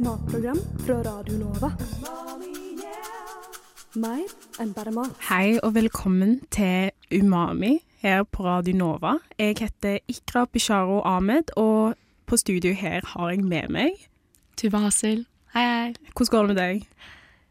matprogram fra Radio Nova. Mer enn bare mat. Hei og velkommen til Umami her på Radio Nova. Jeg heter Ikra Bisharo Ahmed, og på studio her har jeg med meg Tuva Hassel. Hei, hei. Hvordan går det med deg?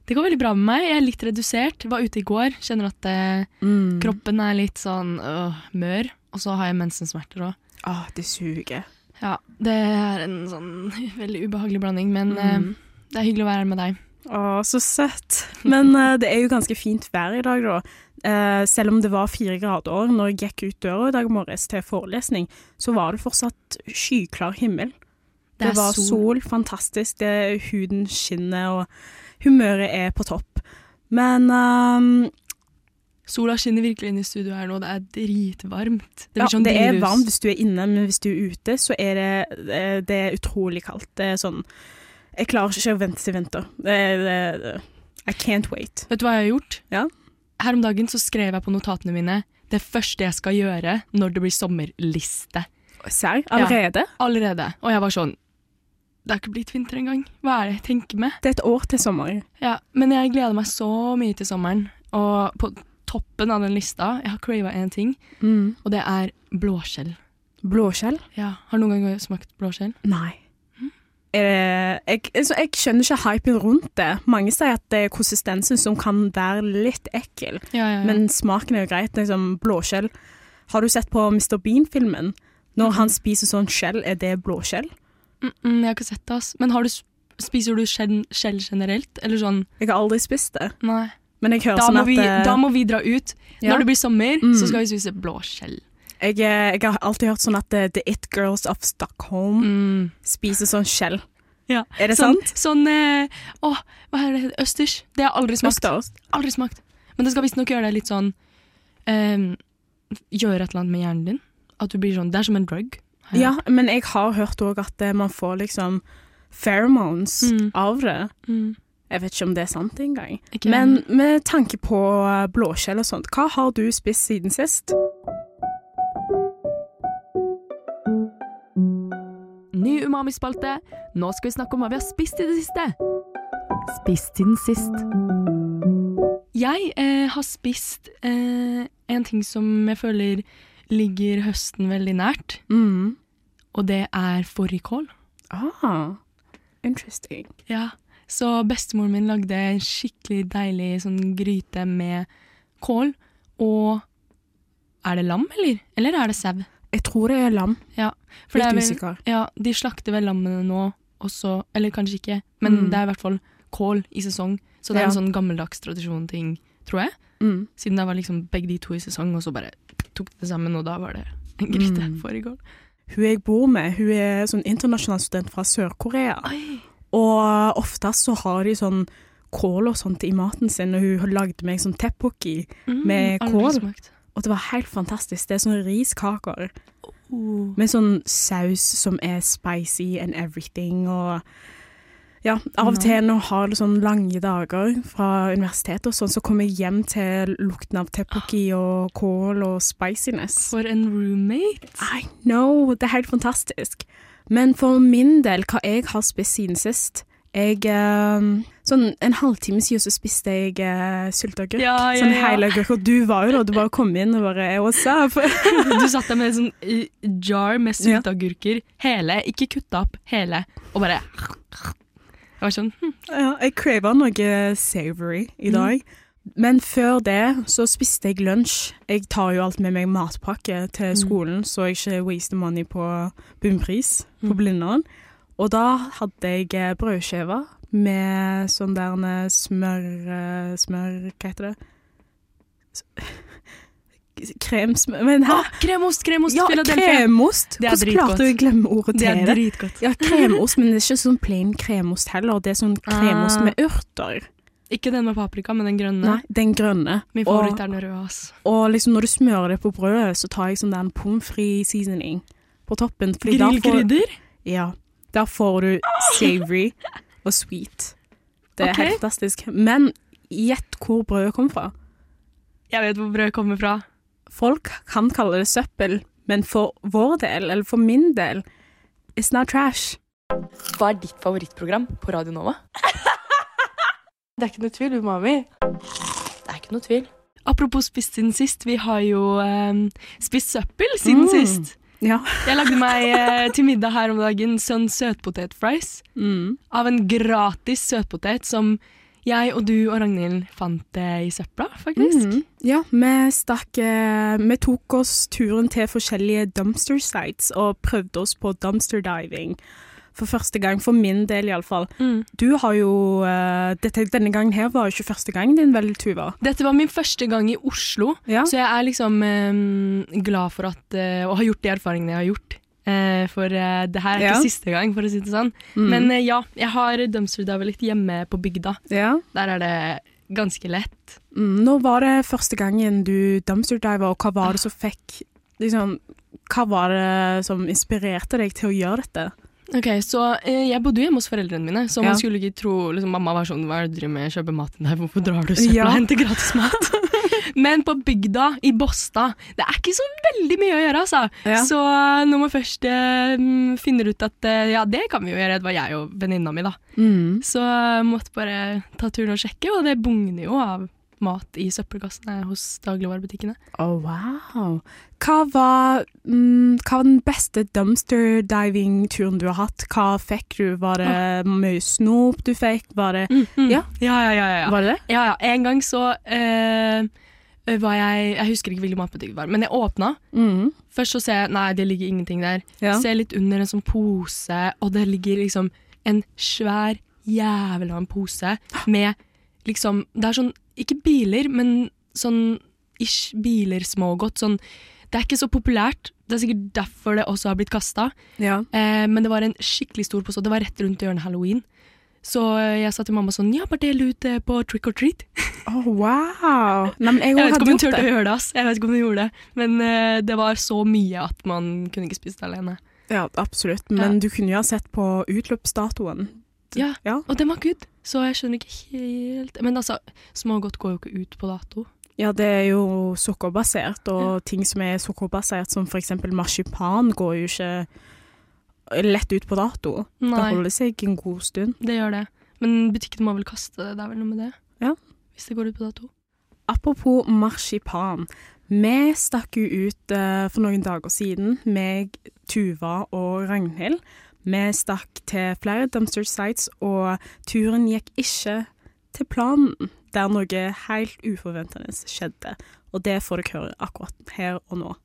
Det går veldig bra med meg. Jeg er litt redusert. Var ute i går. Kjenner at eh, Mm. kroppen er litt sånn øh, mør. Og så har jeg mensensmerter òg. Åh, det suger. Ja, det er en sånn veldig ubehagelig blanding, men mm. uh, det er hyggelig å være her med deg. Å, så søtt. Men uh, det er jo ganske fint vær i dag, da. Uh, selv om det var fire grader når jeg gikk ut døra i dag morges til forelesning, så var det fortsatt skyklar himmel. Det, det var sol. fantastisk. Det, huden skinner, og humøret er på topp. Men ehm, Sola skinner virkelig inn i studio her nå. Det er dritvarmt. Det, ja, sånn det er varmt hvis du er inne, men hvis du er ute, så er det, det, det er utrolig kaldt. Det er sånn Jeg klarer ikke å vente til vinter. I can't wait. Vet du hva jeg har gjort? Ja. Her om dagen så skrev jeg på notatene mine det første jeg skal gjøre når det blir sommerliste. Serr? Allerede? Allerede. Og jeg var sånn Det er ikke blitt vinter engang. Hva er det jeg tenker med? Det er et år til sommer. Ja, men jeg gleder meg så mye til sommeren. Og på toppen av den lista, jeg har crava én ting, Mm. og det er blåskjell. Blåskjell? Ja, Har du noen gang smakt blåskjell? Nei. Er det, jeg, altså, jeg skjønner ikke hypen rundt det. Mange sier at det er konsistensen som kan være litt ekkel, Ja, ja, ja. men smaken er jo greit. Liksom, blåskjell. Har du sett på Mr. Bean-filmen? Når han spiser sånn skjell, er det blåskjell? mm, mm, jeg har ikke sett det, ass. Men har du, spiser du skjell, skjell generelt? Eller sånn Jeg har aldri spist det. Nei. Men jeg hører Da sånn at vi, eh, da må vi dra ut. ja. Når det blir sommer, Mm. så skal vi spise blåskjell. jeg, eh, jeg har alltid hørt sånn at The, The It Girls of Stockholm Mm. spiser sånn skjell. Ja. Er det sånn, sant? Sånn eh, Åh, hva er det? Østers. Det har jeg aldri smakt. Østers? Aldri smakt. Men det skal visstnok gjøre deg litt sånn eh, Gjøre et eller annet med hjernen din. At du blir sånn Det er som en drug. Ja, men jeg har hørt òg at eh, man får liksom pheromones Mm. av det. Mm. Jeg vet ikke om det er sant engang. Okay. Men med tanke på eh, blåskjell og sånt, hva har du spist siden sist? Ny umami-spalte. Nå skal vi snakke om hva vi har spist i det siste. Spist siden sist. Jeg eh, har spist eh, en ting som jeg føler ligger høsten veldig nært, Mm. og det er fårikål. Ah, interesting. Ja. Så bestemoren min lagde en skikkelig deilig sånn gryte med kål og Er det lam, eller? Eller er det sau? Jeg tror det er lam. Ja. For Litt er usikker. Ja, de slakter vel lammene nå også, eller kanskje ikke, men Mm. det er i hvert fall kål i sesong. Så det er Ja. en sånn gammeldags tradisjon-ting, tror jeg. Mm. Siden det var liksom begge de to i sesong, og så bare tok det sammen, og da var det en gryte Mm. for i går. Hun jeg bor med, hun er sånn internasjonal student fra Sør-Korea. Og oftest så har de sånn kål og sånt i maten sin, og hun lagde meg sånn teppoki. Mm, Med kål? Og det var helt fantastisk. Det er sånn riskaker Oh. med sånn saus som er spicy and everything, og ja, av og til når jeg har sånn lange dager fra universitetet og sånn, så kommer jeg hjem til lukten av teppoki og kål og spiciness. For en roommate. I know, det er helt fantastisk. Men for min del, hva jeg har spist siden sist jeg, eh, Sånn en halvtime siden så spiste jeg uh, sylteagurk. Ja, ja, sånn ja. agurk. Og du var jo da, du bare kom inn og bare What's up? Du satt der med en sånn eh, jar med sylteagurker, hele, ikke kutta opp, hele, og bare Jeg var sånn hm, ja, jeg crava noe savory i Mm. Men før det så spiste jeg lunsj. Jeg tar jo alt med meg matpakke til Mm. skolen, så jeg ikke waste money på bunnpris på Mm. Blindern. Og da hadde jeg eh, brødskiver med sånn der smør eh, Smør Hva heter det? Kremsmør Men hæ? Ah, kremost, kremost, Ja, Philadelphia. kremost! Det er Hvordan dritgodt. klarte du å glemme ordet Det er til det? dritgodt. Ja, kremost, men det er ikke sånn plain kremost heller. Det er sånn kremost Ah. med urter. Ikke den med paprika, men den grønne. Nei, den grønne. Min Og- er den røde. ass. Og liksom når du smører det på brødet, så tar jeg sånn den en pommes frites seasoning på toppen. Grillkrydder? Ja. Der får du savory og sweet. Det er okay. helt fantastisk. Men gjett hvor brødet kommer fra. Jeg vet hvor brødet kommer fra. folk kan kalle det søppel, men for vår del, eller for min del, it's not trash. Hva er ditt favorittprogram på Radio Nova? Det er ikke noe tvil, Umami. Det er ikke noe tvil. Apropos spist siden sist, vi har jo eh, spist søppel siden Mm. sist. Ja. Jeg lagde meg eh, til middag her om dagen sånn søtpotetfries Mm. av en gratis søtpotet som jeg og du og Ragnhild fant eh, i søpla, faktisk. Mm. Ja, vi stakk eh, Vi tok oss turen til forskjellige dumpster sites og prøvde oss på dumpster diving. For første gang, for min del iallfall. Mm. Du har jo uh, dette, Denne gangen her var jo ikke første gang din, vel, Tuva? Dette var min første gang i Oslo, Ja. så jeg er liksom um, glad for at uh, Og har gjort de erfaringene jeg har gjort. Uh, for eh, det her er Ja. ikke siste gang, for å si det sånn. Mm. Men eh, ja, jeg har dumpster diver litt hjemme på bygda. ja. Der er det ganske lett. Mm, Når var det første gangen du dumpster diver, og hva var det som fikk liksom, Hva var det som inspirerte deg til å gjøre dette? Ok, så eh, Jeg bodde jo hjemme hos foreldrene mine, så Ja. man skulle ikke tro liksom, Mamma var sånn Hva er det du driver med? Kjøper mat til deg? Hvorfor drar du søpla Ja. og henter gratis mat? Men på bygda, i Båstad, det er ikke så veldig mye å gjøre, altså. Ja. Så eh, når man først eh, mm, finner ut at eh, ja, det kan vi jo gjøre, det var jeg og venninna mi, da. Mm. Så jeg måtte bare ta turen og sjekke, og det bugner jo av mat i søppelkassene hos dagligvarebutikkene. Oh, wow. Hva var, mm, hva var den beste dumpster diving-turen du har hatt? Hva fikk du? Var det mye snop du fikk? Var det Ja. ja, ja, ja, ja, ja. Var det det? Ja, ja. En gang så eh, var jeg Jeg husker ikke hvilken matbutikk det var, men jeg åpna. Mm. Først så ser jeg nei, det ligger ingenting der. Ja. Ser litt under en sånn pose, og det ligger liksom en svær jævla en pose med liksom Det er sånn, ikke biler, men sånn ish biler smågodt. Sånn Det er ikke så populært. Det er sikkert derfor det også har blitt kasta. Ja. Eh, men det var en skikkelig stor pose, det var rett rundt hjørnet halloween. Så jeg sa til mamma sånn Ja, bare del ut eh, på trick or treat. Oh, wow. Nei, jeg, Jeg vet ikke om hun turte å gjøre det, ass. Jeg vet ikke om hun gjorde det. Men eh, det var så mye at man kunne ikke spise det alene. Ja, absolutt. Men du kunne jo ha sett på utløpsdatoen. Ja, Ja. og den var good, så jeg skjønner ikke helt Men altså, smågodt går jo ikke ut på dato. Ja, det er jo sukkerbasert, og ting som er sukkerbasert, som eksempel marsipan, går jo ikke lett ut på dato. Det Nei, holder seg en god stund. det gjør det. Men butikken må vel kaste det. Det er vel noe med det? Ja. Hvis det går ut på dato. Apropos marsipan. Vi stakk jo ut eh, for noen dager siden, meg, Tuva og Ragnhild. Vi stakk til flere dumpster sites, og turen gikk ikke til planen, der noe helt uforventende skjedde. Og det får dere høre akkurat her og nå.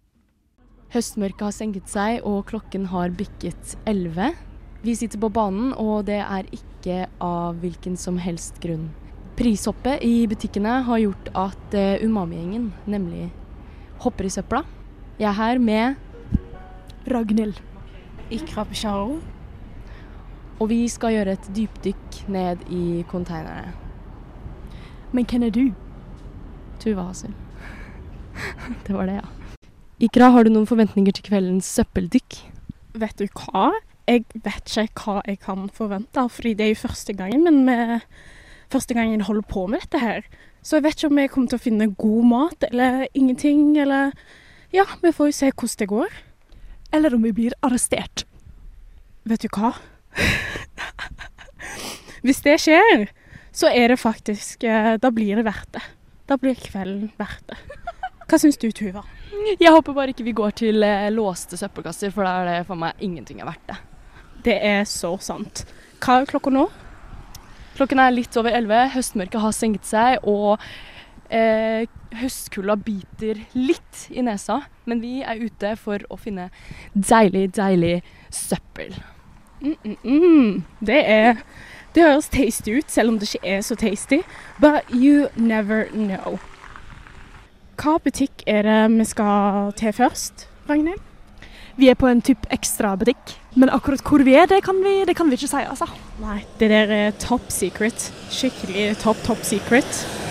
Høstmørket har senket seg, og klokken har bikket 11. Vi sitter på banen, og det er ikke av hvilken som helst grunn. Prishoppet i butikkene har gjort at eh, Umami-gjengen nemlig hopper i søpla. Jeg er her med Ragnhild. Ikra Pesharo. Og vi skal gjøre et dypdykk ned i konteinerne. Men hvem er du? Tuva Hassel. det var det, ja. Ikra, har du noen forventninger til kveldens søppeldykk? Vet du hva? Jeg vet ikke hva jeg kan forvente, fordi det er jo første gangen men vi, første gangen jeg holder på med dette her. Så jeg vet ikke om jeg kommer til å finne god mat eller ingenting, eller Ja, vi får jo se hvordan det går. Eller om vi blir arrestert. Vet du hva? Hvis det skjer, så er det faktisk eh, Da blir det verdt det. Da blir kvelden verdt det. Hva syns du, Tuva? Jeg håper bare ikke vi går til eh, låste søppelkasser, for da er det for meg ingenting er verdt det. Det er så sant. Hva er klokka nå? Klokken er litt over 11, høstmørket har senket seg, og eh, høstkulda biter litt i nesa. Men vi er ute for å finne deilig, deilig søppel. Mm, mm, mm. Det er Det høres tasty ut, selv om det ikke er så tasty. But you never know. Hva butikk er det vi skal til først, Ragnhild? Vi er på en type ekstrabutikk, men akkurat hvor vi er, det kan vi, det kan vi ikke si, altså. Nei, det der er top secret. Skikkelig top, top secret.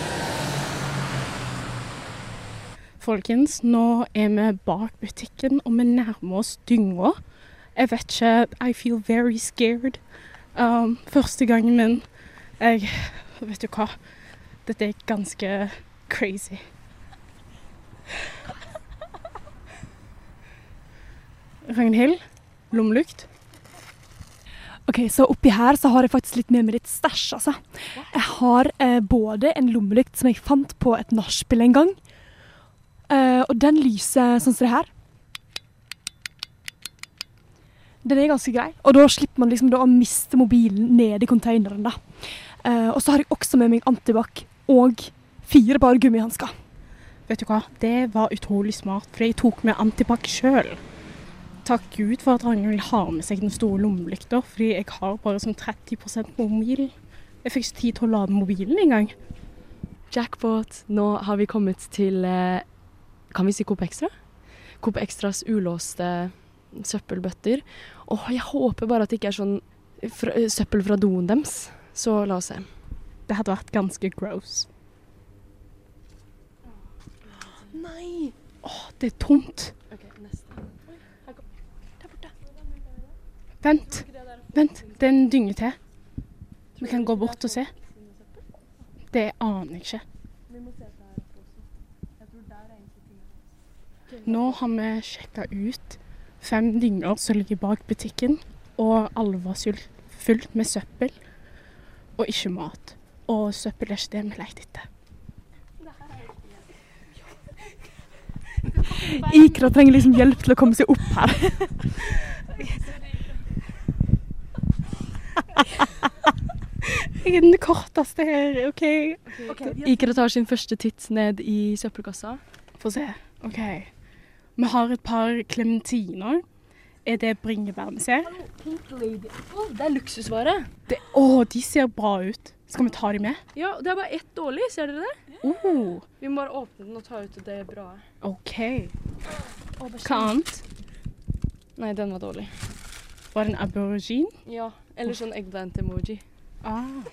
Folkens, nå er vi bak butikken, og vi nærmer oss dynga. Jeg vet ikke I feel very scared. Um, første gangen min Jeg Vet du hva? Dette er ganske crazy. Ragnhild, lommelykt. Ok, Så oppi her så har jeg faktisk litt med meg litt stæsj, altså. Jeg har eh, både en lommelykt som jeg fant på et nachspiel en gang. Eh, og den lyser sånn som det her. Den er ganske grei. Og da slipper man liksom da å miste mobilen ned i containeren. da. Uh, og så har jeg også med meg antibac og fire par gummihansker. Vet du hva, det var utrolig smart, for jeg tok med antibac sjøl. Takk Gud for at Ragnhild har med seg den store lommelykta, fordi jeg har bare sånn 30 på mobilen. Jeg fikk ikke tid til å lade mobilen engang. Jackpot. Nå har vi kommet til eh, Kan vi si Coop Extra? Coop Extras ulåste søppelbøtter. Åh, jeg håper bare at det ikke er sånn fra, søppel fra doen deres. Så la oss se. Det hadde vært ganske gross. Nei! Åh, det er tomt. Ok, neste. Vent, vent. Det er en dynge til. Vi kan gå bort og se. Det aner jeg ikke. Nå har vi sjekka ut fem dynger som ligger bak butikken, og alle var fullt med søppel og ikke mat. Og søppel er ikke det vi leter etter. Ikra trenger liksom hjelp til å komme seg opp her. Jeg er den korteste her, OK? Ikra tar sin første titt ned i søppelkassa. Få se. OK. Vi har et par klementiner. Er det bringebær vi ser? Det er luksusvare. Det, å, de ser bra ut. Skal vi ta de med? Ja, det er bare ett dårlig, ser dere det? Oh, Vi må bare åpne den og ta ut det bra. OK. Hva annet? Nei, den var dårlig. Var det en aubergine? Ja, eller sånn eggplant-emoji. Ah.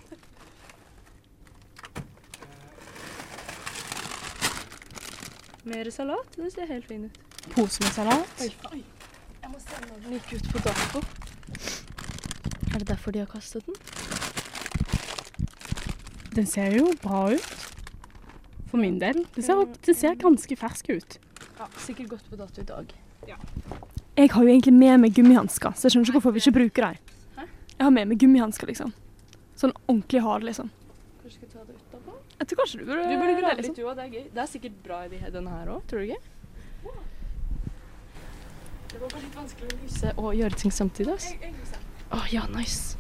Mer salat? Det ser helt fin ut. Pose med salat. Jeg må se når den gikk ut på dato. Er det derfor de har kastet den? Den ser jo bra ut. For min del. Den ser, den ser ganske fersk ut. Ja, sikkert godt på dato i dag. Jeg har jo egentlig med meg gummihansker, så jeg skjønner ikke hvorfor vi ikke bruker dem. Jeg har med meg gummihansker, liksom. Sånn ordentlig hard, liksom. Kanskje skal ta det utapå? Jeg tror kanskje du burde Du burde grave litt, du òg. Det er gøy. Det er sikkert bra i denne her òg, tror du ikke? Det var bare litt vanskelig å lyse og gjøre ting samtidig. ass. Å ja, nice.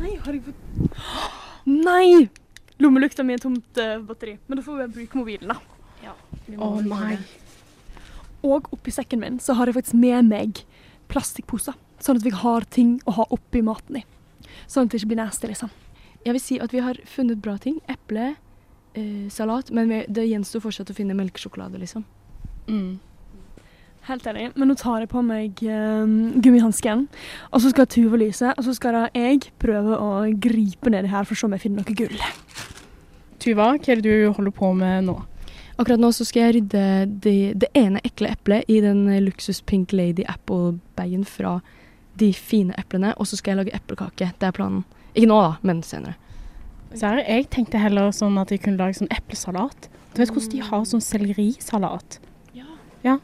Nei, har jeg fått Nei! Lommelykta mi er tomt uh, batteri. Men da får vi bruke mobilen, da. Ja, oh, nei. Og oppi sekken min så har jeg faktisk med meg plastikkposer. Sånn at vi har ting å ha oppi maten i. Sånn at det ikke blir nasty, liksom. Jeg vil si at vi har funnet bra ting. Eple, eh, salat. Men vi, det gjenstår fortsatt å finne melkesjokolade, liksom. Mm. Helt enig. Men nå tar jeg på meg um, gummihansken, og så skal Tuva lyse, og så skal da jeg prøve å gripe nedi her for å se om jeg finner noe gull. Tuva, hva er det du holder på med nå? Akkurat nå så skal jeg rydde det, det ene ekle eplet i den luksus Pink Lady Apple-bagen fra de fine eplene, og så skal jeg lage eplekake. Det er planen. Ikke nå, da, men senere. Her, jeg tenkte heller sånn at jeg kunne lage sånn eplesalat. Du vet hvordan de har sånn sellerisalat? Ja. Ja.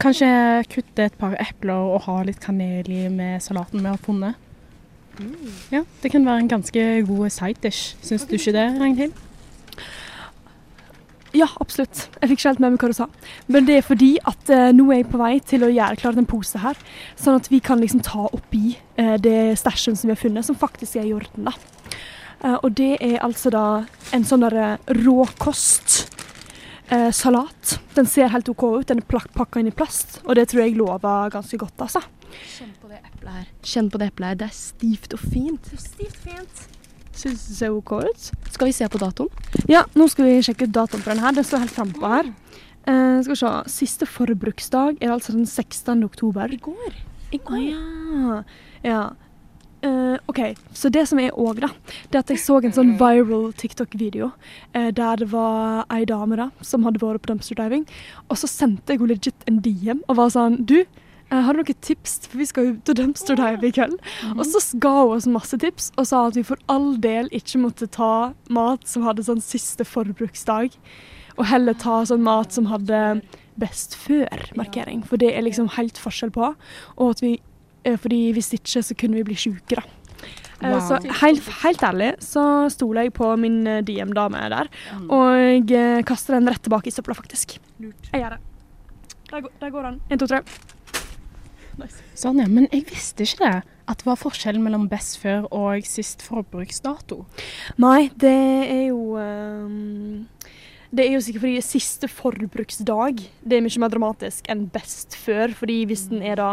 Kanskje kutte et par epler og ha litt kanel i med salaten vi har funnet. Ja, det kan være en ganske god side dish. Syns du ikke det, Ragnhild? Ja, absolutt. Jeg fikk ikke helt med meg hva du sa. Men det er fordi at eh, nå er jeg på vei til å gjøre klart en pose her, sånn at vi kan liksom ta oppi eh, det stæsjen som vi har funnet, som faktisk er i orden, da. Eh, og det er altså da en sånn derre råkost. Eh, salat. Den ser helt OK ut. Den er pakka inn i plast, og det tror jeg lover ganske godt, altså. Kjenn på det eplet her. Kjenn på det eplet her. Det er stivt og fint. Stivt fint. Syns det ser OK ut. Skal vi se på datoen? Ja, nå skal vi sjekke ut datoen på den her. Den står helt frampå her. Eh, skal vi se. Siste forbruksdag er altså den 16. oktober. I går. I Å ja. ja. Eh, OK. Så det som er òg, da, det at jeg så en sånn viral TikTok-video eh, der det var ei dame da, som hadde vært på dumpster diving. Og så sendte jeg henne legit en DM og var sånn Du, eh, har du noen tips? For vi skal jo til dumpster dive i kveld. Og så ga hun oss masse tips og sa at vi for all del ikke måtte ta mat som hadde sånn siste forbruksdag, og heller ta sånn mat som hadde best før-markering. For det er liksom helt forskjell på. Og at vi, fordi hvis ikke så kunne vi bli syke, da. Eh, Wow. Så helt, helt ærlig så stoler jeg på min eh, DM-dame der, og eh, kaster den rett tilbake i søpla, faktisk. Lurt. Jeg gjør det. Der, går- der går den. Én, to, tre. Sånn, ja. Men jeg visste ikke det. At det var forskjellen mellom best før og sist forbruksdato. Nei, det er jo ehm, Det er jo sikkert fordi siste forbruksdag det er mye mer dramatisk enn best før. fordi hvis den er da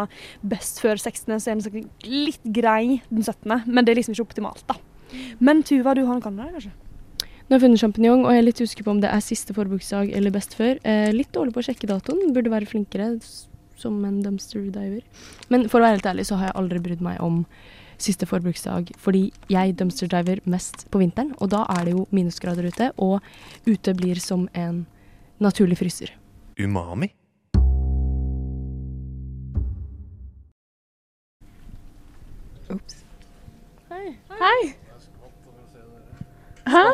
best før 16., så er den litt grei den 17., men det er liksom ikke optimalt, da. Men Tuva, du har noe annet, kanskje? Nå har jeg funnet sjampinjong, og jeg er litt usikker på om det er siste forbruksdag eller best før. Eh, litt dårlig på å sjekke datoen. Burde være flinkere som en dumpster diver. Men for å være helt ærlig så har jeg aldri brydd meg om siste forbruksdag, fordi jeg dumpster diver mest på vinteren, og da er det jo minusgrader ute, og ute blir som en naturlig fryser. Umami? Ops. Hei! Hæ?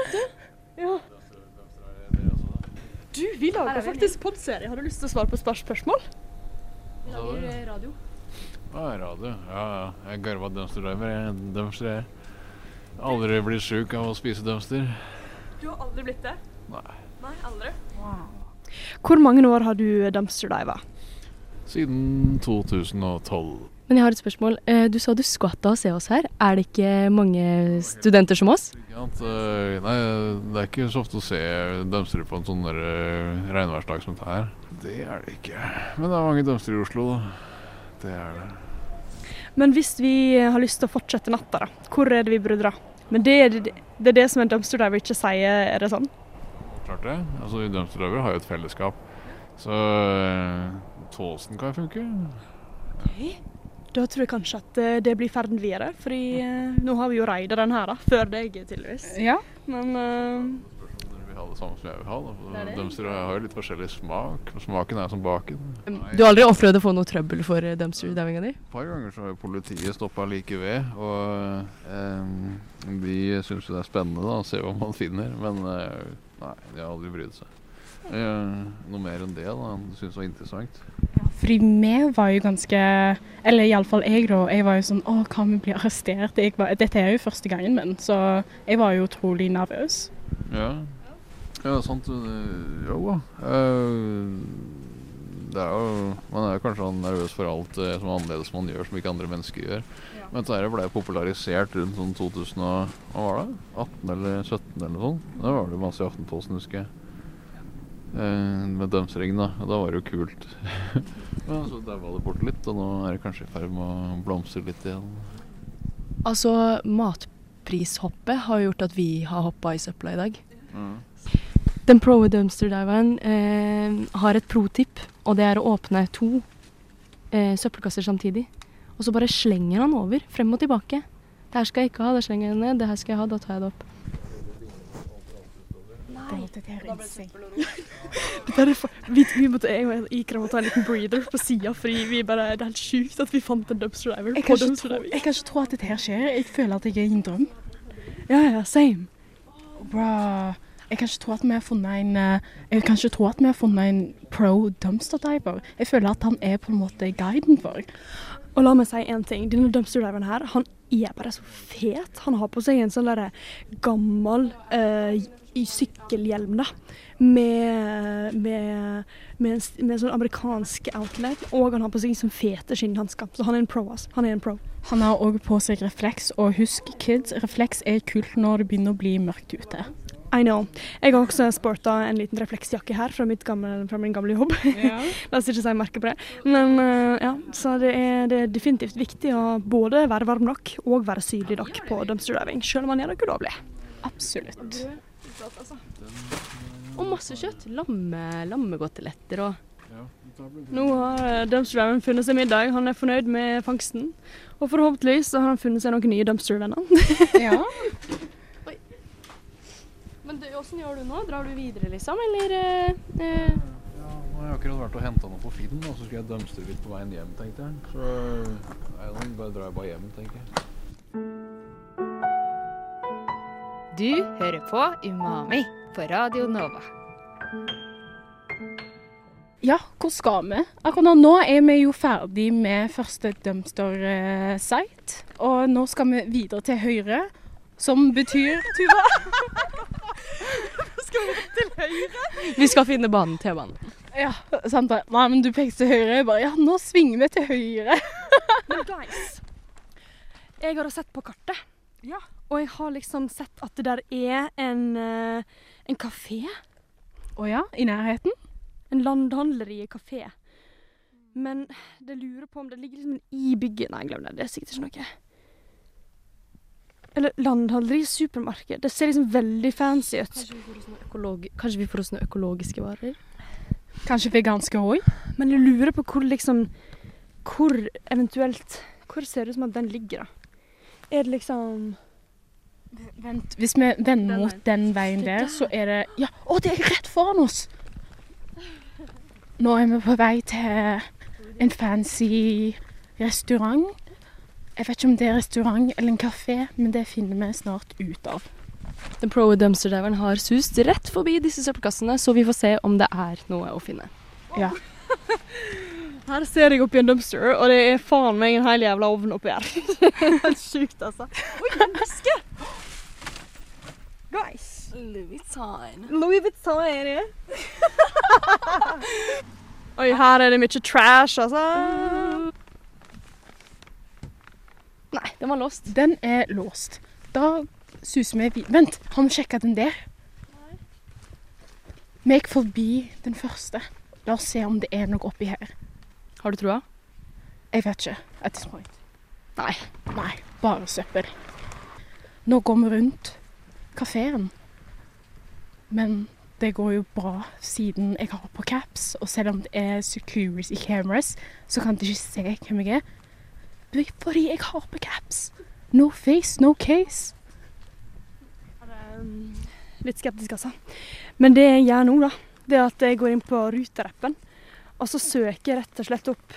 Ja. Du, vi lager faktisk podserie. Har du lyst til å svare på spørsmål? Vi lager radio. Ja, radio. Ja, ja. Jeg garva dumpster diver. Jeg dumpster jeg. Aldri blitt sjuk av å spise dumpster. Du har aldri blitt det? Nei. Nei, aldri. Hvor mange år har du dumpster diva? Siden 2012. Men jeg har et spørsmål. Eh, Du sa du skvatta å se oss her. Er det ikke mange studenter som oss? Eh, Nei, det er ikke så ofte å se dumpstere på en sånn eh, regnværsdag som dette her. Det er det ikke. Men det er mange dumpstere i Oslo, da. Det er det. Men hvis vi har lyst til å fortsette natta, da, hvor er det vi burde dra? Men det er det, det, er det som en dumpster diver ikke sier, er det sånn? Klart det. Altså, dumpster diver har jo et fellesskap. Så eh, Tåsen kan funke. Okay. Da tror jeg kanskje at eh, det blir ferden videre, fordi eh, nå har vi jo raida den her, da. Før deg, tydeligvis. Ja. Men eh, Det samme som jeg vil ha. Da. Dumpster har jo litt forskjellig smak. Smaken er som baken. Du har aldri opplevd å få noe trøbbel for eh, dumpster divinga di? Et par ganger så har jo politiet stoppa like ved, og eh, de syns jo det er spennende da, å se hva man finner, men eh, nei, de har aldri brydd seg. Eh, noe mer enn det da, de syns var interessant. Fordi vi var jo ganske Eller iallfall jeg, da. Jeg var jo sånn Å, kan vi bli arrestert? Jeg var, dette er jo første gangen min, så jeg var jo utrolig nervøs. Ja, ja sant. Jo da. Eh, det er jo, man er jo kanskje sånn nervøs for alt eh, som er annerledes man gjør, som ikke andre mennesker gjør. Men dette ble popularisert rundt sånn 2000 og, hva var det? 18 eller 17 eller sånt. Da var det masse i Aftenposten, husker jeg. Eh, med dømsring, da. Og da var det jo kult. Men så daua det bort litt, og nå er det kanskje i ferd med å blomstre litt igjen. Altså, matprishoppet har gjort at vi har hoppa i søpla i dag. Mm. Den pro dumpster diveren eh, har et pro-tip, og det er å åpne to eh, søppelkasser samtidig. Og så bare slenger han over, frem og tilbake. Det her skal jeg ikke ha, det slenger jeg ned. Det her skal jeg ha, da tar jeg det opp. Dette er insane. det er for, vi, vi måtte, jeg og Ikra måtte ta en liten breather på sida, fordi vi bare, det er helt sjukt at vi fant en dumpster diver. Jeg på kan, ikke dumpster tro, diving. jeg kan ikke tro at dette her skjer. Jeg føler at jeg er i en drøm. Ja, ja, same. Bra. Jeg kan ikke tro at vi har funnet en eh, Jeg kan ikke tro at vi har funnet en pro dumpster diver. Jeg føler at han er på en måte guiden vår. Og la meg si en ting. Denne dumpster diveren her, han er bare så fet. Han har på seg en sånn derre gammel uh, sykkelhjelm, da. Med, med, med, en, med en sånn amerikansk outlet. Og han har på seg sånn fete skinnhansker. Så han er en pro, altså. Han er en pro. Han har òg på seg refleks, og husk kids, refleks er kult når det begynner å bli mørkt ute. I know. Jeg har også sporta en liten refleksjakke her fra, mitt gamle, fra min gamle jobb. La oss ikke si merke på det. Men eh, ja, så det er, det er definitivt viktig å både være varm nok og være sydlig nok på dumpster diving, selv om man gjør noe ulovlig. Absolutt. Og masse kjøtt. Lamme, lammegoteletter og Nå har eh, dumpster diveren funnet seg middag. Han er fornøyd med fangsten. Og forhåpentligvis har han funnet seg noen nye dumpster-venner. Ja. Men du, åssen gjør du nå? Drar du videre, liksom, eller eh, eh, Ja, nå har jeg akkurat vært og henta noe på Finn, og så skal jeg dumpstre litt på veien hjem, tenkte jeg. Så nei, nå bare drar jeg bare hjem, tenker jeg. Du hører på Umami på Radio Nova. Ja, hvor skal vi? Akkurat nå er vi jo ferdig med første dumpster-site. Og nå skal vi videre til høyre, som betyr Tuva? Vi skal finne banen, T-banen. Ja, sant det. Nei, men du pekte til høyre. Jeg bare Ja, nå svinger vi til høyre. Men guys, jeg har sett på kartet. Ja. Og jeg har liksom sett at det der er en, eh, en kafé. Å ja, i nærheten? En landhandlerikafé. Men det lurer på om det ligger liksom i bygget. Nei, glem det. Det er sikkert ikke noe. Eller landhandleri, supermarked. Det ser liksom veldig fancy ut. Kanskje vi får oss noe, økolog Kanskje vi får oss noe økologiske varer? Kanskje veganske òg? Men jeg lurer på hvor liksom Hvor eventuelt Hvor ser det ut som at den ligger, da? Er det liksom Vent, hvis vi vender mot den veien der, så er det Ja, å, det er rett foran oss! Nå er vi på vei til en fancy restaurant. Jeg vet ikke om det er restaurant eller en kafé, men det finner vi snart ut av. Den pro dumpster-diveren har sust rett forbi disse søppelkassene, så vi får se om det er noe å finne. Ja. Her ser jeg oppi en dumpster, og det er faen meg en hel jævla ovn oppi her. Helt sjukt, altså. Oi, en veske! Guys. Louis Vuitton. Louis Vuitton er det. Oi, her er det mye trash, altså. Nei, den var låst. Den er låst. Da suser vi videre. Vent, har vi sjekka den der? Vi gikk forbi den første. La oss se om det er noe oppi her. Har du trua? Jeg vet ikke. At this point. Nei. Nei, bare søppel. Nå går vi rundt kafeen. Men det går jo bra siden jeg har på caps, og selv om det er security cameras, så kan de ikke se hvem jeg er. Fordi jeg har på caps. No face, no case. Um, Litt skeptisk, altså. Men det jeg gjør nå, da, det er at jeg går inn på Ruter-appen, og så søker jeg rett og slett opp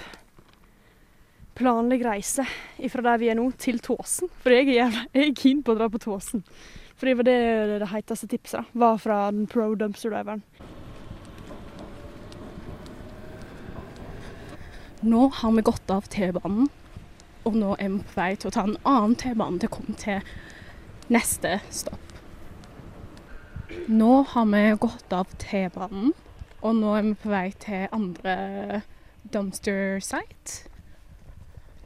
planlegg reise fra der vi er nå, til Tåsen. For jeg er, jeg er keen på å dra på Tåsen. For det var det det heiteste tipset, da. Var fra den pro dumpster-driveren. Nå har vi gått av T-banen, og nå er vi på vei til å ta en annen T-bane til å komme til neste stopp. Nå har vi gått av T-banen, og nå er vi på vei til andre dumpster site.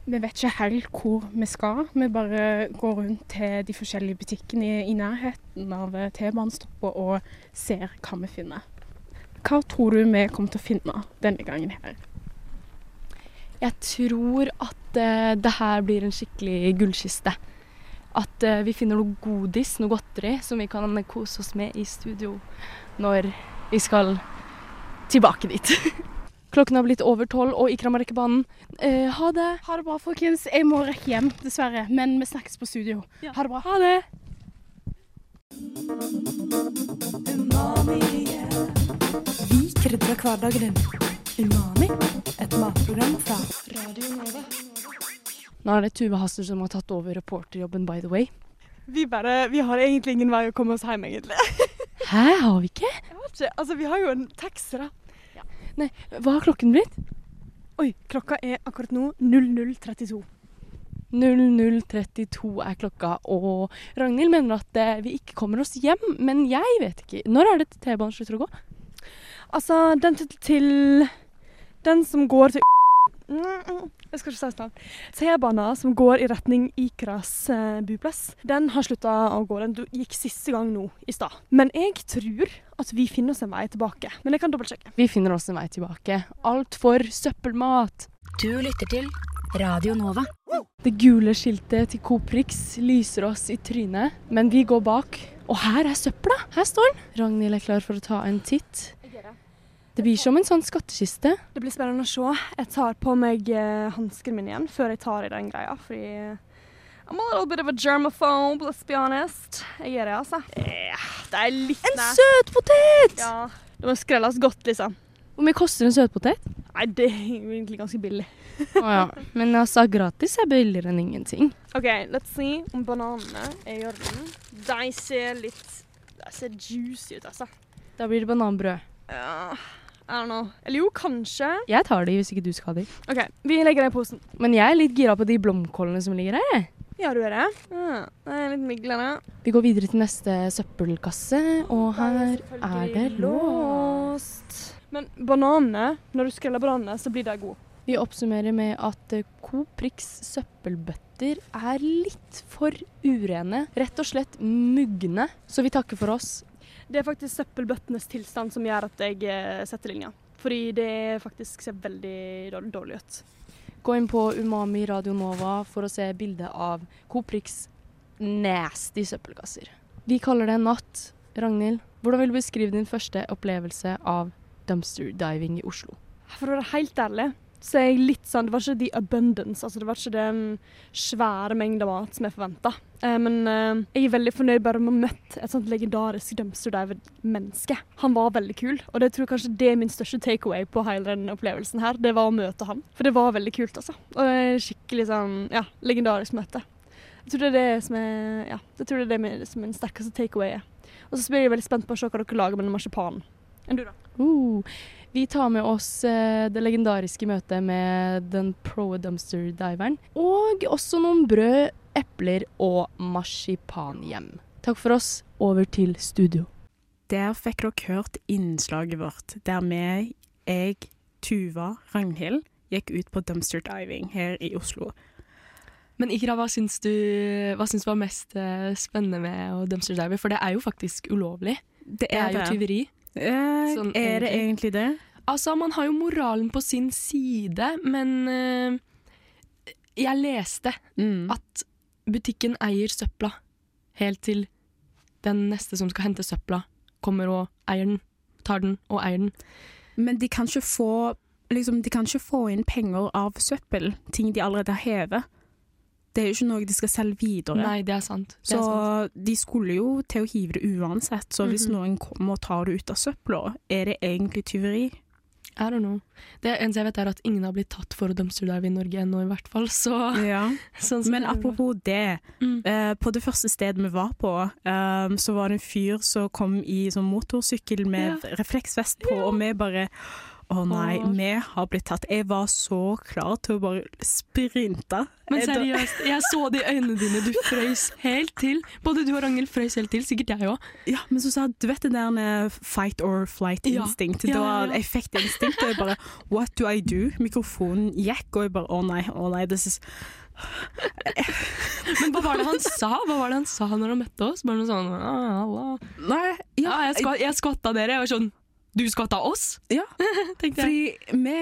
Vi vet ikke helt hvor vi skal. Vi bare går rundt til de forskjellige butikkene i, nærheten av T-banestoppet og ser hva vi finner. Hva tror du vi kommer til å finne denne gangen her? Jeg tror at eh, det her blir en skikkelig gullkiste. At eh, vi finner noe godis, noe godteri, som vi kan kose oss med i studio når vi skal tilbake dit. Klokken har blitt over tolv, og Ikram har rekker banen. Eh, ha det. Ha det bra, folkens. Jeg må rekke hjem, dessverre. Men vi snakkes på studio. Ha det bra. Ha det. Vi krydrer hverdagen din. Umami, et matprogram fra Radio Nova. Nå er det Tuve Hasser som har tatt over reporterjobben, by the way. Vi, bare, vi har egentlig ingen vei å komme oss hjem, egentlig. Hæ, har vi ikke? Jeg vet ikke, altså Vi har jo en taxi, da. Nei, hva har klokken blitt? Oi, klokka er akkurat nå 00.32. 00.32 er klokka, og Ragnhild mener at eh, vi ikke kommer oss hjem. Men jeg vet ikke. Når er det T-banen slutter å gå? Altså, den til, til Den som går til Jeg skal ikke si sånn. T-banen som går i retning Ikras eh, buplass, den har slutta å gå. Den gikk siste gang nå i stad. Men jeg tror at vi finner oss en vei tilbake. Men jeg kan dobbeltsjekke. Vi finner oss en vei tilbake. Alt for søppelmat. Du lytter til Radio Nova. Det gule skiltet til Coop Rix lyser oss i trynet, men vi går bak. Og her er søpla! Her står den. Ragnhild er klar for å ta en titt. Det blir som en sånn skattkiste. Det blir spennende å se. Jeg tar på meg eh, hansken min igjen før jeg tar i den greia, fordi I'm a little bit of a germaphobe, let's be honest. Jeg er det, altså. Eh, det er litt En søtpotet! Ja. Det må skrelles godt, liksom. Hvor mye koster en søtpotet? Nei, det er egentlig ganske billig. Å ja. Men altså, gratis er billigere enn ingenting. OK, let's see om bananene er i orden. De ser litt De ser juicy ut, altså. Da blir det bananbrød. Ja. Eller jo, kanskje. Jeg tar de hvis ikke du skal ha de. OK, vi legger det i posen. Men jeg er litt gira på de blomkålene som ligger her. Ja, du er det? Ja, det er litt miglende. Vi går videre til neste søppelkasse, og her er det låst. Men bananene, når du skreller bananene, så blir de gode. Vi oppsummerer med at Coprix søppelbøtter er litt for urene. Rett og slett mugne. Så vi takker for oss. Det er faktisk søppelbøttenes tilstand som gjør at jeg eh, setter linja. Fordi det faktisk ser veldig dårlig, dårlig ut. Gå inn på Umami Radio Nova for å se bilde av Coprix nasty søppelkasser. Vi kaller det natt. Ragnhild, hvordan vil du beskrive din første opplevelse av dumpster diving i Oslo? For å være helt ærlig, så er jeg litt sånn Det var ikke the abundance, altså det var ikke den svære mengda mat som jeg forventa. Eh, men eh, jeg er veldig fornøyd bare med å ha møtt et sånt legendarisk dumpster diver-menneske. Han var veldig kul, og det tror jeg kanskje det er min største takeaway på hele den opplevelsen her. Det var å møte han. For det var veldig kult, altså. Og det er skikkelig sånn, ja, legendarisk møte. Jeg tror det er det som er, ja, jeg tror det er det som min sterkeste takeaway er. Og så blir jeg veldig spent på å se hva dere lager med den marsipanen. Enn du, da? Uh, vi tar med oss eh, det legendariske møtet med den pro dumpster diveren. Og også noen brød, epler og marsipan hjem. Takk for oss. Over til studio. Der fikk dere hørt innslaget vårt, der vi, jeg, Tuva, Ragnhild, gikk ut på dumpster diving her i Oslo. Men Ikra, hva syns du hva syns var mest eh, spennende med å dumpster dive? For det er jo faktisk ulovlig. Det Det er jo tyveri. Eh, Sånn er det egentlig. egentlig det? Altså, man har jo moralen på sin side, men eh, jeg leste Mm. at butikken eier søpla helt til den neste som skal hente søpla, kommer og eier den. Tar den og eier den. Men de kan ikke få liksom, De kan ikke få inn penger av søppel, ting de allerede hever. Det er jo ikke noe de skal selge videre. Nei, det er sant. Det Så er sant. de skulle jo til å hive det uansett. Så hvis Mhm. noen kommer og tar det ut av søpla, er det egentlig tyveri? I don't know. Det eneste jeg vet, er at ingen har blitt tatt for å dive i Norge ennå, i hvert fall. Så, Ja. sånn Men apropos det. Mm. Eh, på det første stedet vi var på, eh, så var det en fyr som kom i sånn motorsykkel med refleksvest på, og vi bare Å nei, vi har blitt tatt. Jeg var så klar til å bare sprinte. Men seriøst, jeg så det i øynene dine. Du frøys helt til. Både du og Ragnhild frøys helt til. Sikkert jeg òg. Ja, men så sa du vet det der fight or flight-instinkt. Ja, ja, ja. jeg fikk det instinktet, jeg bare What do I do? Mikrofonen gikk, og jeg bare Å nei, å nei, this is Men hva var det han sa Hva var det han sa når han møtte oss? Bare noe sånn ah. Nei, ja, Ja, jeg, skva, jeg skvatta dere. Jeg var sånn Du skvatta oss? Ja. Tenkte jeg. Fordi vi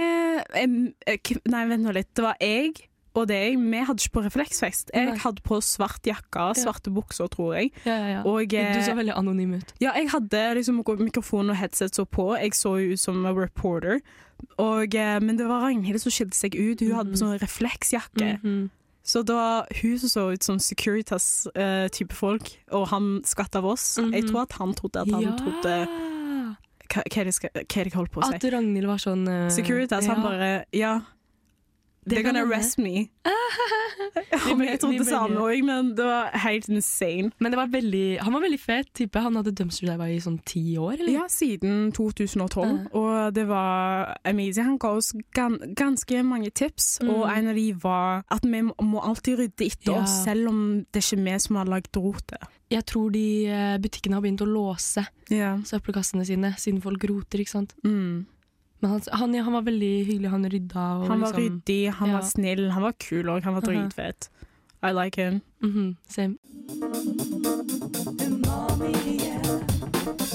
eh, Nei, vent nå litt. Det var jeg og deg. Vi hadde ikke på refleksvest. Jeg hadde på svart jakke, svarte bukser, tror jeg. Ja, ja, ja. Og Du eh, så veldig anonym ut. ja, jeg hadde liksom mikrofon og headset så på. Jeg så jo ut som en reporter. Og, eh, men det var Ragnhild som skilte seg ut. Hun hadde på sånn refleksjakke. Mhm. Så det var hun som så ut som Securitas-type folk, og han skvatt av oss. Jeg Mhm. tror at han trodde at han trodde Hva, hva er det skal- hva holdt på å si? At Ragnhild var sånn uh, Securitas, han ja. bare Ja, they're gonna arrest me. Jeg trodde ble det samme òg, men det var helt insane. Men det var veldig, han var veldig fet type. Han hadde dumpster diva i sånn ti år, eller? Ja, siden 2012, Uh. og det var amazing. Han ga oss gan ganske mange tips, Mm. og en av de var at vi må- må alltid rydde etter Ja. oss, selv om det ikke er vi som har lagd rotet. Jeg tror de eh, butikkene har begynt å låse yeah. søppelkassene sine, siden folk roter, ikke sant. Mm. Men han, han, ja, han var veldig hyggelig, han rydda og Han var liksom ryddig, han ja. var snill, han var kul og han var Aha. dritfet. I like him. mhm, Same.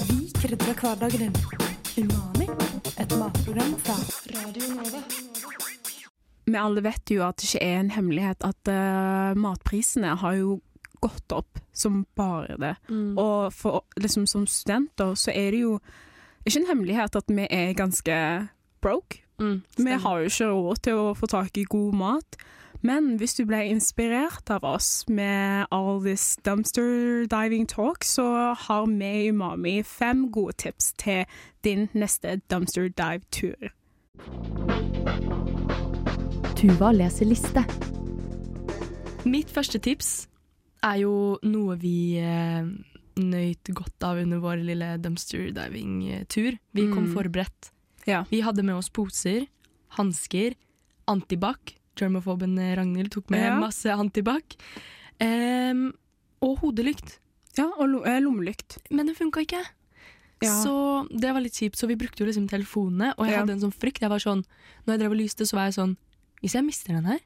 Vi krydrer hverdagen din. Umami, et matprogram fra Radio Nova. Vi alle vet jo at det ikke er en hemmelighet at uh, matprisene har jo gått opp som bare det. Mm. Og for liksom som studenter så er det jo ikke en hemmelighet at vi er ganske broke. Mm, Vi har jo ikke råd til å få tak i god mat. Men hvis du ble inspirert av oss med all this dumpster diving talk, så har vi i Umami fem gode tips til din neste dumpster dive-tur. Tuva leser liste. Mitt første tips er jo noe vi eh, nøyt godt av under vår lille dumpster diving-tur. Vi kom Mm. forberedt. Ja. Vi hadde med oss poser, hansker, antibac. Germofoben Ragnhild tok med Ja. masse antibac. Um, og hodelykt. Ja, og eh, lommelykt. Men det funka ikke. Ja. Så det var litt kjipt, så vi brukte jo liksom telefonene. Og jeg Ja. hadde en sånn frykt. Jeg var sånn, når jeg drev og lyste, så var jeg sånn Hvis jeg mister den her,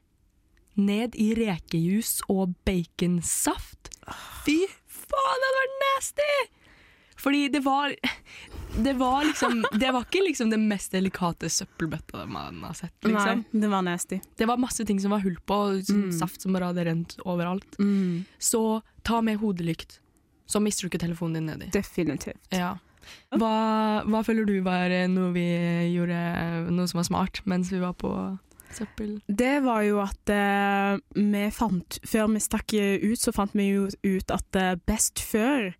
ned i rekejus og baconsaft Fy faen, det hadde vært nasty! Fordi det var Det var liksom Det var ikke liksom den mest delikate søppelbøtta man har sett. liksom. Nei, det var nasty. Det var masse ting som var hull på, sånn Mm. saft som bare hadde rent overalt. Så ta med hodelykt. Så mister du ikke telefonen din nedi. Definitivt. Ja. Hva, hva føler du var eh, noe vi gjorde noe som var smart mens vi var på søppel? Det var jo at eh, vi fant Før vi stakk ut, så fant vi jo ut at eh, best før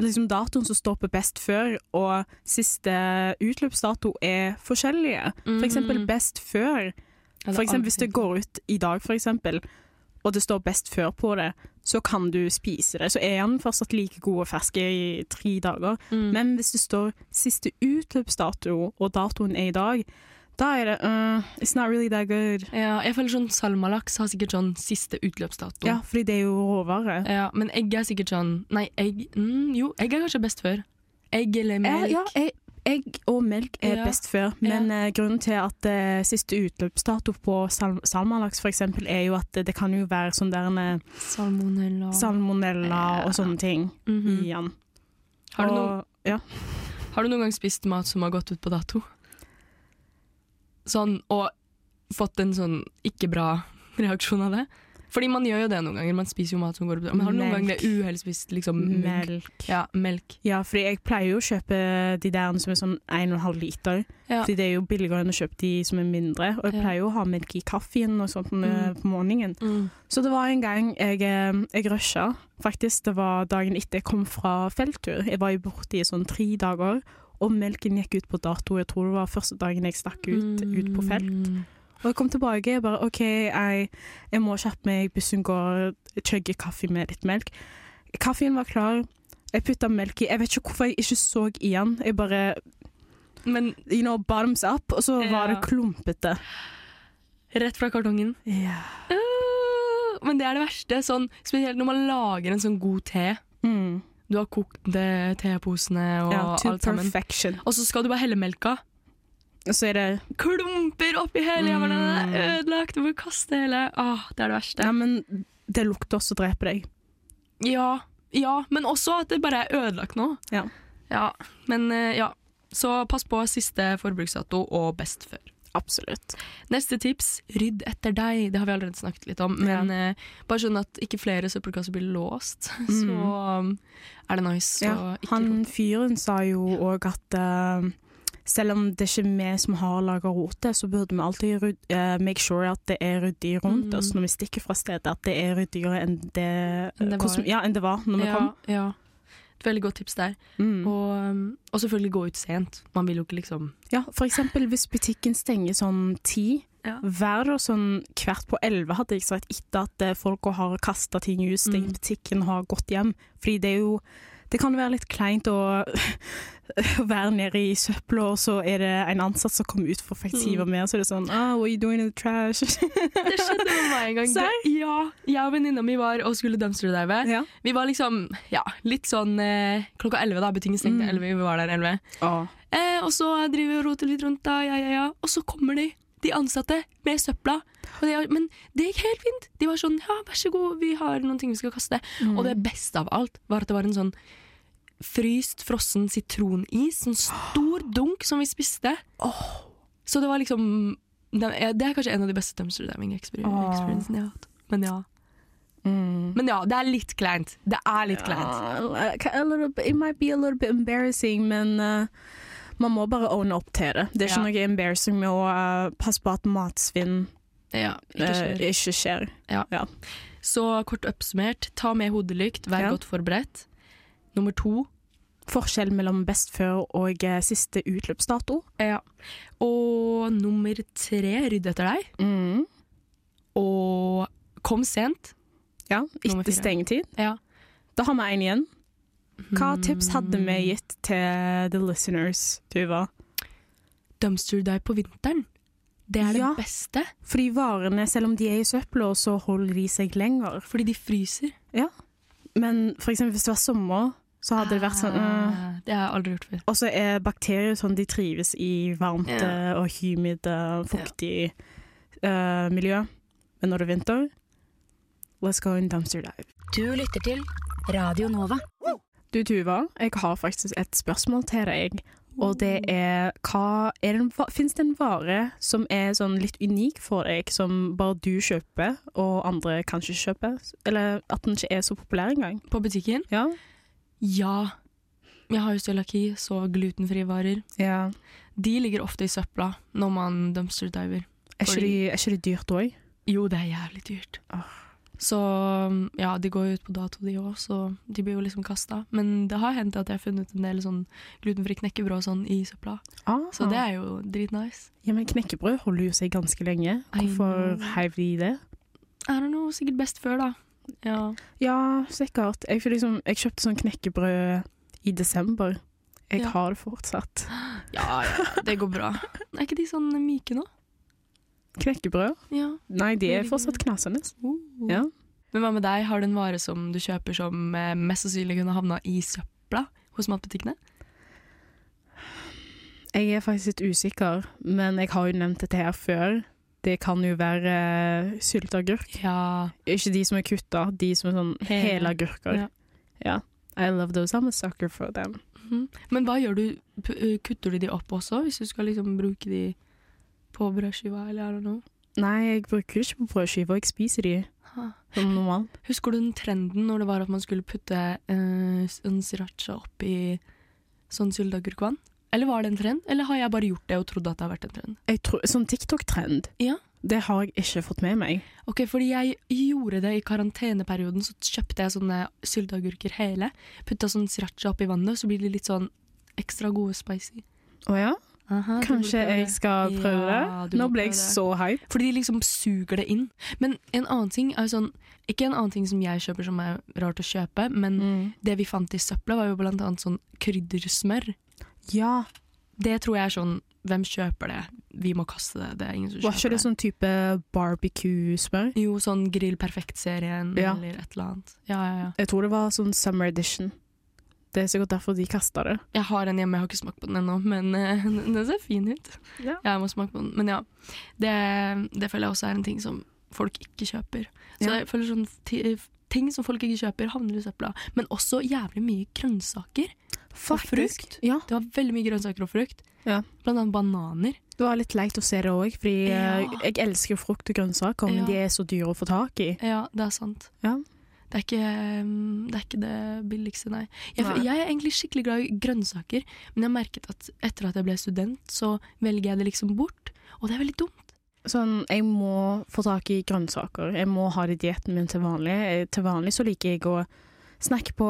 Liksom datoen som står på best før, og siste utløpsdato er forskjellige. For eksempel Mhm. best før. For eksempel hvis det går ut i dag, for eksempel, og det står best før på det, så kan du spise det. Så er den fortsatt like god og fersk i tre dager. Mm. Men hvis det står siste utløpsdato, og datoen er i dag, da er det uh, It's not really that good. ja, jeg føler sånn salmalaks har sikkert sånn siste utløpsdato. Ja, fordi det er jo råvare. Ja, men egg er sikkert sånn Nei, egg mm, Jo, egg er kanskje best før. Egg eller melk. Eh, ja, egg, egg og melk er Ja. best før, men ja. grunnen til at uh, siste utløpsdato på sal salmalaks eksempel, er jo at det, kan jo være sånn der en Salmonella. salmonella Ja. og sånne ting i den. har, du Og- noen, ja. har du noen gang spist mat som har gått ut på dato? Sånn, og fått en sånn ikke bra reaksjon av det? Fordi man gjør jo det noen ganger. Man spiser jo mat som går opp. Men har du noen ganger gang uhell spist liksom mugg? Melk. Ja, melk. Ja, fordi jeg pleier jo å kjøpe de der som er sånn 1,5 liter. Ja. Fordi det er jo billigere enn å kjøpe de som er mindre. Og jeg pleier jo å ha melk i kaffen og sånt Mm. på morgenen. Mm. Så det var en gang jeg, eh, jeg rusha. Faktisk, det var dagen etter jeg kom fra felttur. Jeg var jo borte i sånn tre dager, og melken gikk ut på dato. Jeg tror det var første dagen jeg stakk ut, ut på felt. Mm. Og jeg kom tilbake jeg bare OK, jeg, jeg må kjappe meg, bussen går, chugge kaffe med litt melk. Kaffen var klar. Jeg putta melk i. Jeg vet ikke hvorfor jeg ikke så igjen. Jeg bare Men You know, bottoms up, og så var det klumpete. rett fra kartongen. Ja. Uh, men det er det verste. Sånn, spesielt når man lager en sånn god te. Mm. Du har kokt det, teposene og ja alt sammen. perfection. Og så skal du bare helle melka. Og så er det Klumper oppi hele jævla Mm. Det er ødelagt. Du må kaste hele. Åh, det er det verste. Ja, men det lukter også dreper deg. Ja, ja, men også at det bare er ødelagt nå. Ja. Ja, men eh, ja. Så pass på siste forbruksdato og best før. Absolutt. Neste tips, rydd etter deg. Det har vi allerede snakket litt om. Men eh, bare sånn at ikke flere søppelkasser blir låst, så um, er det nice. Mm. Ja, han fyren sa jo òg at uh, selv om det ikke er vi som har laga rotet, så burde vi alltid rydde, uh, make sure at det er ryddig rundt Mm. oss når vi stikker fra stedet. At det er ryddigere enn det, Enn det var. ja, enn det var når vi ja, kom. Ja. Et veldig godt tips der. Mm. Og, um, og selvfølgelig gå ut sent. Man vil jo ikke liksom Ja, for eksempel hvis butikken stenger sånn ti. Ja. Vær da sånn kvart på elleve, hadde jeg sagt, etter at folk har kasta ting ut, stengt Mm. butikken har gått hjem. Fordi det er jo Det kan være litt kleint å å være nede i søpla, og så er det en ansatt som kommer ut for faktisk hive med, så er det sånn ah, What are you doing in the trash? Det skjedde med meg en gang. Det, ja, jeg og venninna mi var og skulle dumpsterdive. ja. Vi var liksom ja, litt sånn eh, klokka elleve, da. Butikken stengte Mm. elleve. Vi var der elleve. Ah. Eh, og så driver vi og roter litt rundt, da. Ja, ja, ja. Og så kommer de, de ansatte, med søpla. Og de, men det gikk helt fint. De var sånn ja, vær så god, vi har noen ting vi skal kaste. Og det beste av alt var at det var en sånn fryst, frossen sitronis. Sånn stor dunk som vi spiste. Så det var liksom det er, kanskje en av de beste dumpster diving experiencene jeg har hatt. Men ja. Mm. Men ja, det er litt kleint. Det er litt kleint. Uh, a little bit, it might be a little bit embarrassing, men eh, man må bare own opp til det. Det er ikke Ja. noe embarrassing med å uh, passe på at matsvinn Ja, ikke skjer. skjer. ikke skjer. Så kort oppsummert, ta med hodelykt, vær Ja. godt forberedt. Nummer to Forskjell mellom best før og eh, siste utløpsdato. ja. Og nummer tre, rydd etter deg. Mm. Og kom sent. Ja, etter stengetid. Ja. Da har vi en igjen. Hva tips hadde vi gitt til the listeners, Tuva? dumpster dive på vinteren. Det er det beste, Fordi varene, selv om de er i søpla, så holder de seg lenger. fordi de fryser. Ja. Men for eksempel hvis det var sommer, så hadde det vært sånn øh. Ah, Det har jeg aldri gjort før. Og så er bakterier sånn de trives i varmt Ja. eh, og humid, fuktig fuktig uh, miljø. Men når det er vinter, let's go in dumpster dive. Du lytter til Radio Nova. Du Tuva, jeg har faktisk et spørsmål til deg. Og det er hva er det Fins det en vare som er sånn litt unik for deg, som bare du kjøper, og andre kanskje ikke kjøper? Eller at den ikke er så populær engang? På butikken? Ja. Ja. Jeg har jo cøliaki, så glutenfrie varer. ja. De ligger ofte i søpla når man dumpster diver. Er ikke, de, er ikke det dyrt òg? Jo, det er jævlig dyrt. Åh. Så ja, de går jo ut på dato, de òg, så de blir jo liksom kasta. Men det har hendt at jeg har funnet en del sånn glutenfri knekkebrød og sånn i søpla. Så det er jo dritnice. Ja, men knekkebrød holder jo seg ganske lenge. Hvorfor heiv de det? Er det noe sikkert best før, da? Ja. Ja, sikkert. Jeg, liksom, jeg kjøpte sånn knekkebrød i desember. Jeg Ja. har det fortsatt. ja, ja, det går bra. Er ikke de sånn myke nå? Knekkebrød? Ja. Nei, de er fortsatt knasende. Uh. Ja. Men hva med deg? Har du en vare som du kjøper som eh, mest sannsynlig kunne havna i søpla hos matbutikkene? Jeg er faktisk litt usikker, men jeg har jo nevnt dette her før. Det kan jo være uh, sylteagurk. Ja. Ikke de som er kutta, de som er sånn Hele. hele agurker. Ja. Ja. I love those. I'm a sucker for them. Mhm. Men hva gjør du? Uh, kutter du de opp også, hvis du skal liksom bruke de på brødskiva, eller er det noe? Nei, jeg bruker det ikke på brødskiver, jeg spiser de Ha. som normalt. Husker du den trenden når det var at man skulle putte uh, en sriracha oppi sånn sylteagurkvann? Eller var det en trend, eller har jeg bare gjort det og trodd at det har vært en trend? Tror, sånn TikTok-trend, Ja. det har jeg ikke fått med meg. Ok, fordi jeg gjorde det i karanteneperioden, så kjøpte jeg sånne sylteagurker hele. Putta sånn sriracha oppi vannet, så blir de litt sånn ekstra gode spicy. Å ja? Aha, Kanskje jeg skal prøve Ja, det? Nå ble jeg så hype. Fordi de liksom suger det inn. Men en annen ting er sånn Ikke en annen ting som jeg kjøper som er rart å kjøpe, men Mm. det vi fant i søpla, var jo blant annet sånn kryddersmør. Ja, Det tror jeg er sånn Hvem kjøper det? Vi må kaste det. Det er ingen som kjøper var ikke det sånn type barbecue-smør? Jo, sånn Grill Perfekt-serien Ja. eller et eller annet. Ja, ja, ja. Jeg tror det var sånn summer edition. Det er sikkert derfor de kasta det. Jeg har en hjemme, jeg har ikke smakt på den ennå, men uh, den ser fin ut. Ja. Jeg må smake på den. Men ja, det, det føler jeg også er en ting som folk ikke kjøper. Så Ja. jeg føler sånn ting som folk ikke kjøper, havner i søpla. Men også jævlig mye grønnsaker og frukt. Ja. Det var veldig mye grønnsaker og frukt. Ja. Blant annet bananer. Det var litt leit å se det òg, fordi Ja. eh, jeg elsker frukt og grønnsaker, men Ja. de er så dyre å få tak i. Ja, det er sant. Ja. Det er ikke mm, det, er ikke det billigste, nei. Jeg, Nei. jeg er egentlig skikkelig glad i grønnsaker, men jeg har merket at etter at jeg ble student, så velger jeg det liksom bort. Og det er veldig dumt. Sånn, jeg må få tak i grønnsaker. Jeg må ha det i dietten min til vanlig. Eh, Til vanlig så liker jeg å snakke på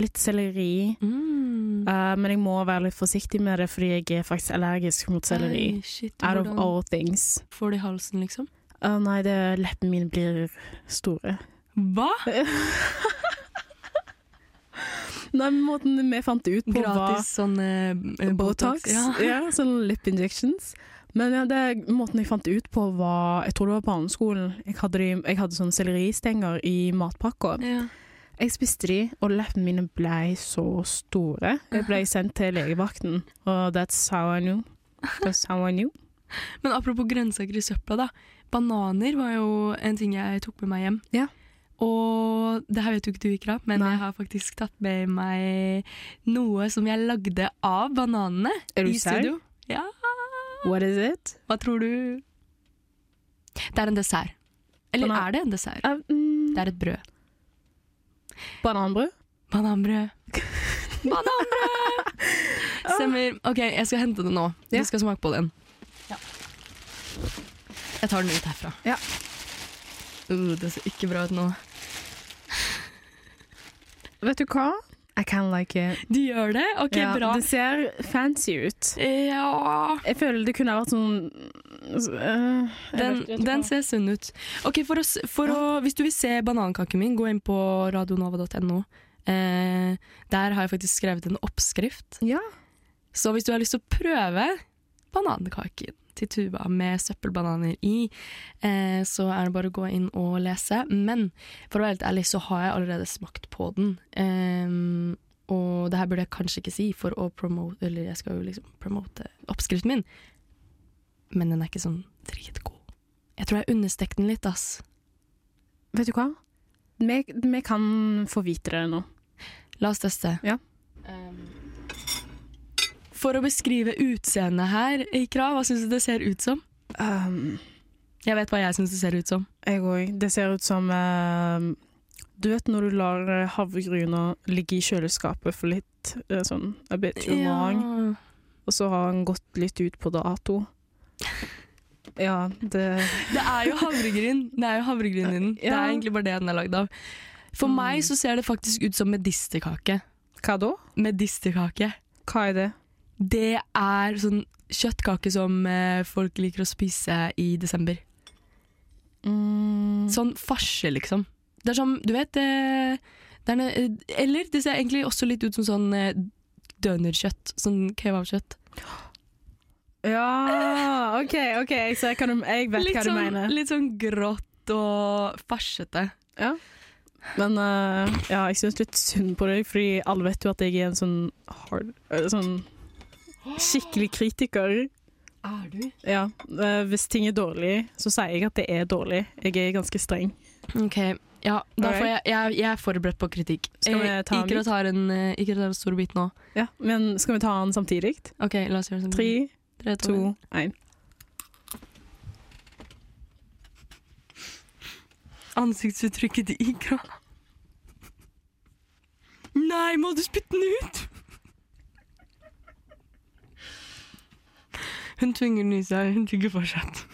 litt selleri, Mm. uh, men jeg må være litt forsiktig med det fordi jeg er faktisk allergisk mot selleri. Hey, shit, Out of all things. får det i halsen, liksom? Uh, nei, det, leppene mine blir store. Hva? Nei, måten vi fant ut på Gratis sånn eh, Botox? Botox. Ja. sånn lip injections. Men ja, det, måten jeg fant ut på var Jeg tror det var barneskolen. Jeg hadde, de, jeg hadde sånne selleristenger i matpakka. Ja. Jeg spiste de, og leppene mine ble så store. Jeg ble sendt til legevakten, og that's how I knew. That's how I knew. Men apropos grønnsaker i søpla, da. Bananer var jo en ting jeg tok med meg hjem. Ja. Og det her vet jo ikke du, Ikra, men Nei. jeg har faktisk tatt med meg noe som jeg lagde av bananene Er du i serr? Ja. What is it? Hva tror du? Det er en dessert. Eller Banan- er det en dessert? Uh, mm, Det er et brød. bananbrød? Bananbrød. Bananbrød! Stemmer. Ok, jeg skal hente det nå. Du Ja. skal smake på den. Jeg tar den ut herfra. Ja. Uh, det ser ikke bra ut nå. Vet du hva? I can like it. Du gjør det? Ok, Ja, bra. Det ser fancy ut. Ja Jeg føler det kunne vært sånn uh, Den, den ser sunn ut. Ok, for å, for ja. å, Hvis du vil se banankaken min, gå inn på radionova.no. Eh, der har jeg faktisk skrevet en oppskrift. Ja. Så hvis du har lyst til å prøve banankaken til Tuva med søppelbananer i, eh, så er det bare å gå inn og lese. Men for å være helt ærlig så har jeg allerede smakt på den. Ehm, og det her burde jeg kanskje ikke si for å promote Eller jeg skal jo liksom promote oppskriften min, men den er ikke sånn dritgod. Jeg tror jeg understekte den litt, ass. Vet du hva? Vi, vi kan få vite det nå. La oss teste. Ja. For å beskrive utseendet her, Ikra, hva syns du det ser ut som? Um, Jeg vet hva jeg syns det ser ut som. jeg òg. Det ser ut som eh, Du vet når du lar havregryna ligge i kjøleskapet for litt uh, sånn a bit too long, og så har den gått litt ut på dato. Ja, det Det er jo havregryn. Det er jo havregryn i den. Det er egentlig bare det den er lagd av. For Mm. meg så ser det faktisk ut som medisterkake. Hva da? Medisterkake. Hva er det? Det er sånn kjøttkake som eh, folk liker å spise i desember. Mm. Sånn farse, liksom. Det er som, du vet det, det er, Eller det ser egentlig også litt ut som sånn eh, dønerkjøtt. Sånn kebabkjøtt. Ja, OK, ok, jeg, kan, jeg vet Litt hva du sånn, mener. litt sånn grått og farsete. Ja. Men uh, ja, jeg syns litt synd på deg, fordi alle vet jo at jeg er en sånn hard eh, Sånn skikkelig kritiker. Er du? Ja, eh, Hvis ting er dårlig, så sier jeg at det er dårlig. Jeg er ganske streng. Ok, ja, da får jeg, jeg, jeg er forberedt på kritikk. Skal vi Eh, ta en ikke tar en, ikke Ikra tar en stor bit nå. Ja, Men skal vi ta den samtidig? Ok, la oss gjøre det samtidig. Tre, Tre, to, én. Ansiktsuttrykket til Ikra. Nei, må du spytte den ut? Hun tvinger nysa. Hun tygger fortsatt.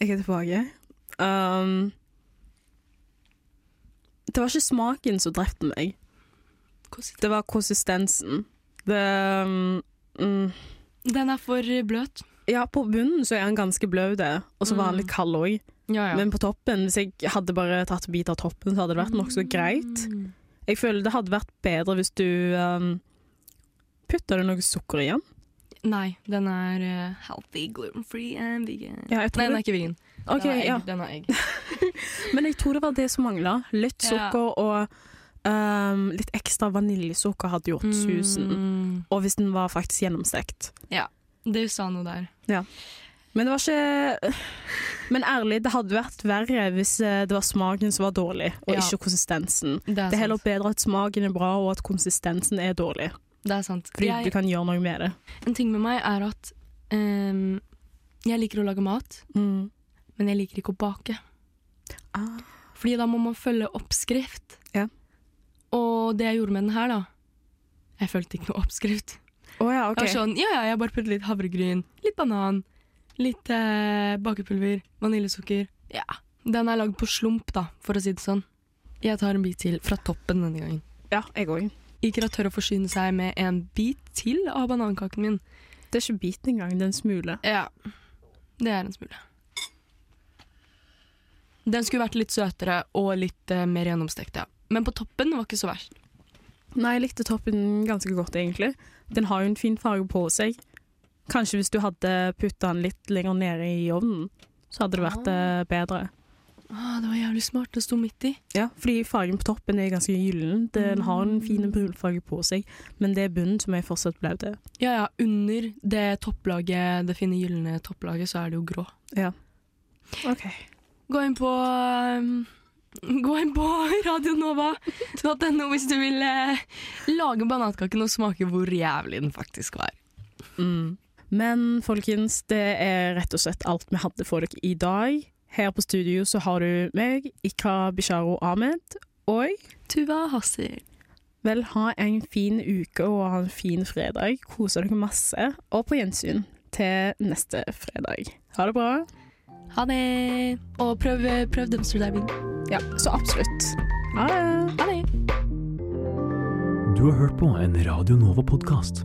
Jeg er tilbake. Um, det var ikke smaken som drepte meg. Det var konsistensen. Det um, mm, Den er for bløt. Ja, på bunnen så er den ganske bløt, og så var den Mm. litt kald òg. Ja, ja. Men på toppen, hvis jeg hadde bare tatt en bit av toppen, så hadde det vært nokså greit. Jeg føler det hadde vært bedre hvis du um, putta det noe sukker i den. Nei, den er uh, healthy, gluten-free and vegan. Ja, Nei, den er ikke vegan. Okay, den er egg. ja. Den egg. Men jeg tror det var det som mangla. Litt Ja. og um, litt ekstra vaniljesukker hadde gjort susen. Mm. Og hvis den var faktisk gjennomstekt. Ja, Du sa noe der. Men det var ikke Men ærlig, det hadde vært verre hvis eh, det var smaken som var dårlig, og Ja. ikke konsistensen. Det er, Det er heller bedre at smaken er bra, og at konsistensen er dårlig. Det er sant. Fordi Jeg- du kan gjøre noe med det. En ting med meg er at um, jeg liker å lage mat, men jeg liker ikke å bake. Ah. Fordi da må man følge oppskrift. Ja. Og det jeg gjorde med den her, da Jeg fulgte ikke noe oppskrift. Oh, ja, okay. Jeg var sånn, ja, ja, jeg bare puttet litt havregryn, litt banan, litt eh, bakepulver, vaniljesukker. Ja. Den er lagd på slump, da, for å si det sånn. Jeg tar en bit til fra toppen denne gangen. Ja, jeg òg. Ikra tør å forsyne seg med en bit til av banankaken min. Det er ikke biten engang, det er en smule. Ja, det er en smule. Den skulle vært litt søtere og litt eh, mer gjennomstekt, ja. Men på toppen var ikke så verst. Nei, jeg likte toppen ganske godt, egentlig. Den har jo en fin farge på seg. Kanskje hvis du hadde putta den litt lenger nede i ovnen, så hadde det vært ah. bedre. Ah, det var jævlig smart. Det sto midt i. Ja, fordi fargen på toppen er ganske gyllen. Den har en fin brunfarge på seg, men det er bunnen som er fortsatt blaut. Ja, ja, under det topplaget, det fine gylne topplaget, så er det jo grå. Ja. OK. Gå inn på um, Gå inn på radionova.no hvis du vil eh, lage banankaken og smake hvor jævlig den faktisk var. Mm. Men folkens, det er rett og slett alt vi hadde for dere i dag. Her på studio så har du meg, Ikra Bisharo Ahmed, og Tuva Hassir. vel ha en fin uke og ha en fin fredag. Kose dere masse, og på gjensyn til neste fredag. Ha det bra. Ha det! Og prøv, prøv dumpster diving. Ja, så absolutt. Ha det. Ha det! Du har hørt på en Radio Nova-podkast.